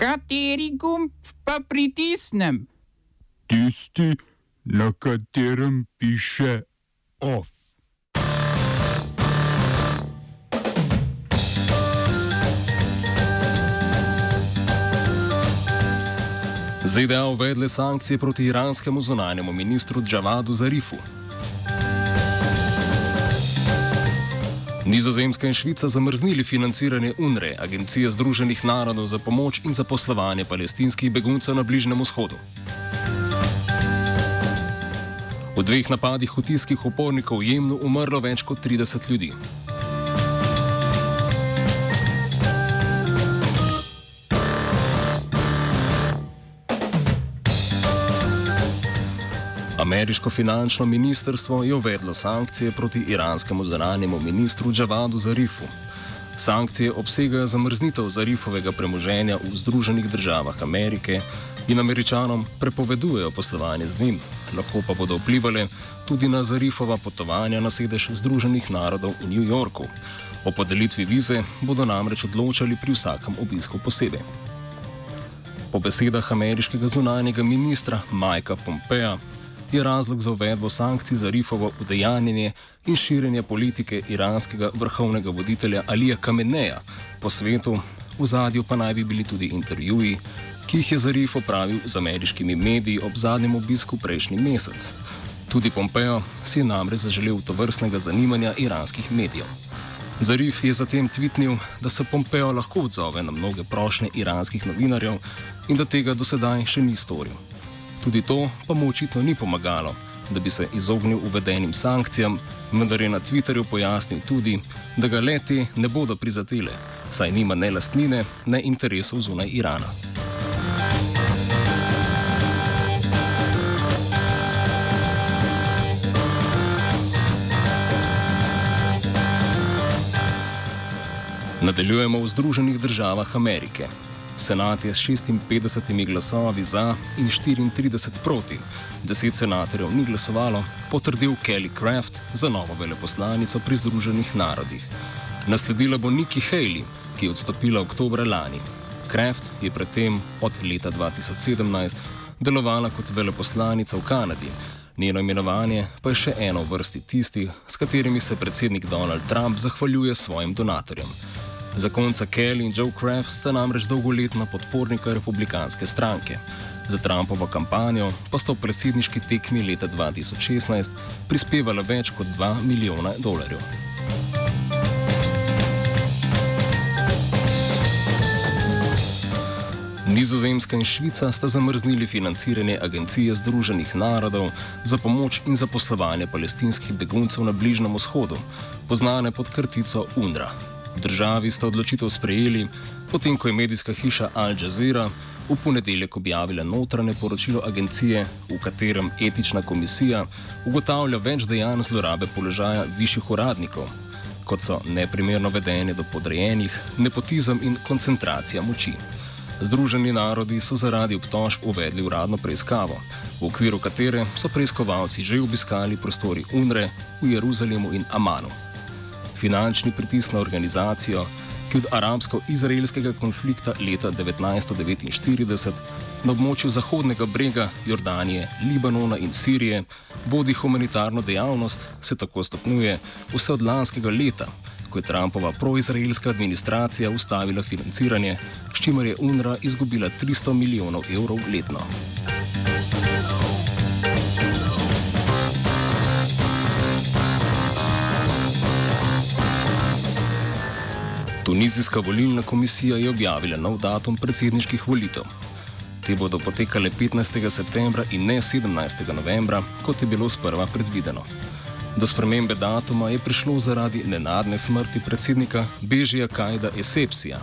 Kateri gumb pa pritisnem? Tisti, na katerem piše OF. ZDA uvedle sankcije proti iranskemu zunanjemu ministru Džavadu Zarifu. Nizozemska in Švica zamrznili financiranje UNRE, Agencije Združenih narodov za pomoč in zaposlovanje palestinskih beguncev na Bližnjem vzhodu. V dveh napadih hutijskih upornikov v Jemnu umrlo več kot 30 ljudi. Ameriško finančno ministrstvo je uvedlo sankcije proti iranskemu zunanjemu ministru Džavadu Zarifu. Sankcije obsegajo zamrznitev Zarifovega premoženja v Združenih državah Amerike in američanom prepovedujejo poslovanje z njim, lahko pa bodo vplivali tudi na Zarifova potovanja na sedež Združenih narodov v New Yorku. O podelitvi vize bodo namreč odločali pri vsakem obisku posebej. Po besedah ameriškega zunanjega ministra Majka Pompeja je razlog za uvedbo sankcij za Rifovo udejanjenje in širjenje politike iranskega vrhovnega voditelja Alija Kameneja po svetu, v zadju pa naj bi bili tudi intervjuji, ki jih je Zarif opravil z ameriškimi mediji ob zadnjem obisku prejšnji mesec. Tudi Pompeo si je namreč zaželel to vrstnega zanimanja iranskih medijev. Zarif je zatem tvitnil, da se Pompeo lahko odzove na mnoge prošnje iranskih novinarjev in da tega do sedaj še ni storil. Tudi to pa mu očitno ni pomagalo, da bi se izognil uvedenim sankcijam, vendar je na Twitterju pojasnil tudi, da ga leti ne bodo prizadele, saj nima ne lastnine, ne interesov zunaj Irana. Nadaljujemo v Združenih državah Amerike. Senat je s 56 glasovi za in 34 proti, deset senatorjev ni glasovalo, potrdil Kelly Craft za novo veleposlanico pri Združenih narodih. Nasledila bo Nikki Haley, ki je odstopila oktober lani. Craft je predtem od leta 2017 delovala kot veleposlanica v Kanadi. Njeno imenovanje pa je še eno v vrsti tistih, s katerimi se predsednik Donald Trump zahvaljuje svojim donatorjem. Zakonca Kelly in Joe Kraft sta namreč dolgoletna podpornika republikanske stranke. Za Trumpovo kampanjo pa sta v predsedniški tekmi leta 2016 prispevala več kot 2 milijona dolarjev. Nizozemska in Švica sta zamrznili financiranje Agencije Združenih narodov za pomoč in zaposlovanje palestinskih beguncev na Bližnjem vzhodu, poznane pod krtico UNRWA. Državi sta odločitev sprejeli, potem ko je medijska hiša Al Jazeera v ponedeljek objavila notranje poročilo agencije, v katerem etična komisija ugotavlja več dejanj zlorabe položaja višjih uradnikov, kot so neprimerno vedenje do podrejenih, nepotizem in koncentracija moči. Združeni narodi so zaradi obtožb uvedli uradno preiskavo, v okviru katere so preiskovalci že obiskali prostori UNRE v Jeruzalemu in Amanu finančni pritisk na organizacijo, ki od arabsko-izraelskega konflikta leta 1949 na območju Zahodnega brega, Jordanije, Libanona in Sirije vodi humanitarno dejavnost, se tako stopnjuje vse od lanskega leta, ko je Trumpova proizraelska administracija ustavila financiranje, s čimer je UNRWA izgubila 300 milijonov evrov letno. Tunizijska volilna komisija je objavila nov datum predsedniških volitev. Te bodo potekale 15. septembra in ne 17. novembra, kot je bilo sprva predvideno. Do spremembe datuma je prišlo zaradi nenadne smrti predsednika Bežija Kajda Esepsija,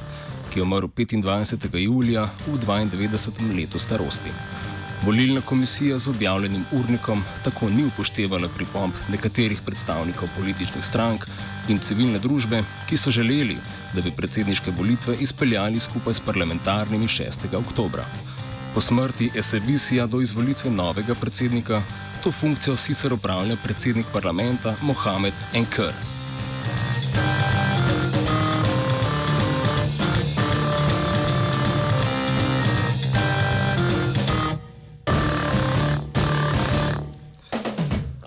ki je umrl 25. julija v 92. letu starosti. Volilna komisija z objavljenim urnikom tako ni upoštevala pripomb nekaterih predstavnikov političnih strank in civilne družbe, ki so želeli, da bi predsedniške volitve izpeljali skupaj s parlamentarnimi 6. oktobra. Po smrti Esebisija do izvolitve novega predsednika to funkcijo sicer opravlja predsednik parlamenta Mohamed Enkr.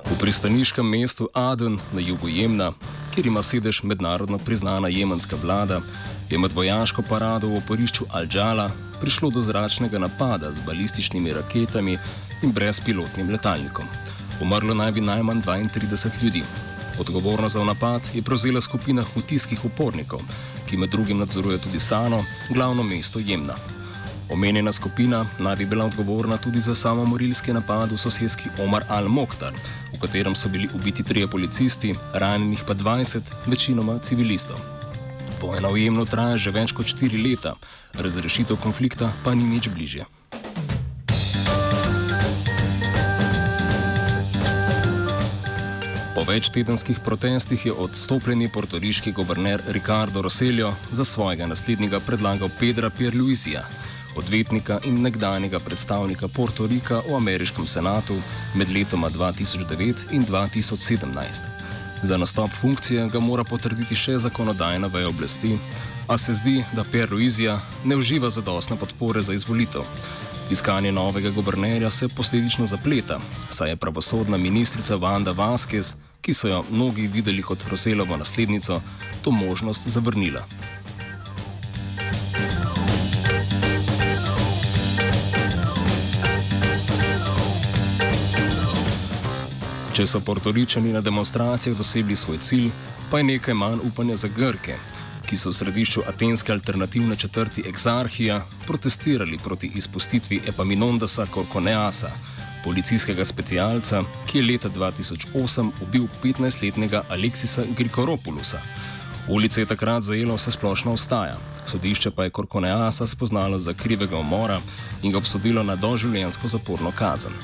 V pristaniškem mestu Aden na jugu Jemna kjer ima sedež mednarodno priznana jemenska vlada, je med vojaško parado v oporišču Al-Džala prišlo do zračnega napada z balističnimi raketami in brezpilotnim letalnikom. Umrlo naj bi najmanj 32 ljudi. Odgovornost za napad je prevzela skupina hutijskih upornikov, ki med drugim nadzoruje tudi Sano, glavno mesto Jemna. Omenjena skupina naj bi bila odgovorna tudi za samomorilski napad v sosedski Omar al-Mokhtar, katerem so bili ubiti trije policisti, ranjenih pa 20, večinoma civilistov. Vojna v Jemnu traja že več kot štiri leta, razrešitev konflikta pa ni nič bližje. Po večtedenskih protestih je odstopljeni portoriški guverner Ricardo Roselio za svojega naslednjega predlagal Pedra Pierluisija odvetnika in nekdanjega predstavnika Puerto Rika v ameriškem senatu med letoma 2009 in 2017. Za nastop funkcije ga mora potrditi še zakonodajna veja oblasti, a se zdi, da Pierre Ruizija ne uživa zadostne podpore za izvolitev. Iskanje novega guvernerja se posledično zapleta, saj je pravosodna ministrica Vanda Vasquez, ki so jo mnogi videli kot Roselovo naslednico, to možnost zavrnila. Če so portoričani na demonstracijah dosegli svoj cilj, pa je nekaj manj upanja za Grke, ki so v središču atenske alternativne četrti Exarhija protestirali proti izpustitvi Epaminondasa Korkoneasa, policijskega specialca, ki je leta 2008 ubil 15-letnega Aleksisa Grikoropulusa. Ulice je takrat zajelo vse splošno vstaja, sodišče pa je Korkoneasa spoznalo za krivega umora in ga obsodilo na doživljensko zaporno kazen.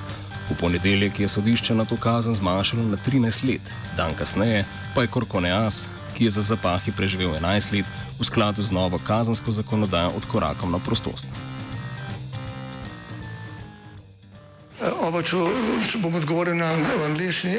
V ponedeljek je sodišče na to kazen zmanjšalo na 13 let, dan kasneje pa je Korkoneas, ki je za zapahi preživel 11 let, v skladu z novo kazensko zakonodajo odkorakal na prostost. Oba, če, če bom odgovoril na angliški.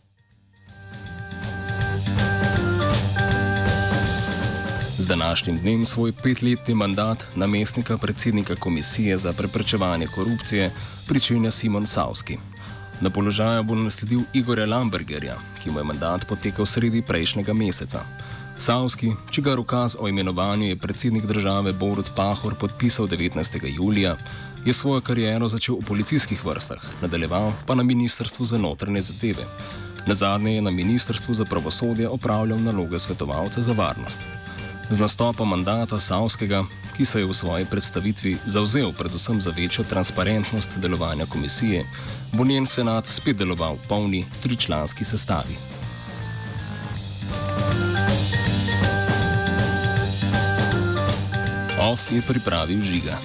Današnjim dnem svoj petletni mandat namestnika predsednika Komisije za preprečevanje korupcije pričenja Simon Savski. Na položaju bo nasledil Igorja Lambergerja, ki mu je mandat potekal sredi prejšnjega meseca. Savski, čigar ukaz o imenovanju je predsednik države Borut Pahor podpisal 19. julija, je svojo kariero začel v policijskih vrstah, nadaljeval pa na Ministrstvu za notranje zadeve. Na zadnje je na Ministrstvu za pravosodje opravljal naloge svetovalca za varnost. Z nastopom mandata Savskega, ki se je v svoji predstavitvi zauzel predvsem za večjo transparentnost delovanja komisije, bo njen senat spet deloval v polni tričlanski sestavi. OF je pripravil žiga.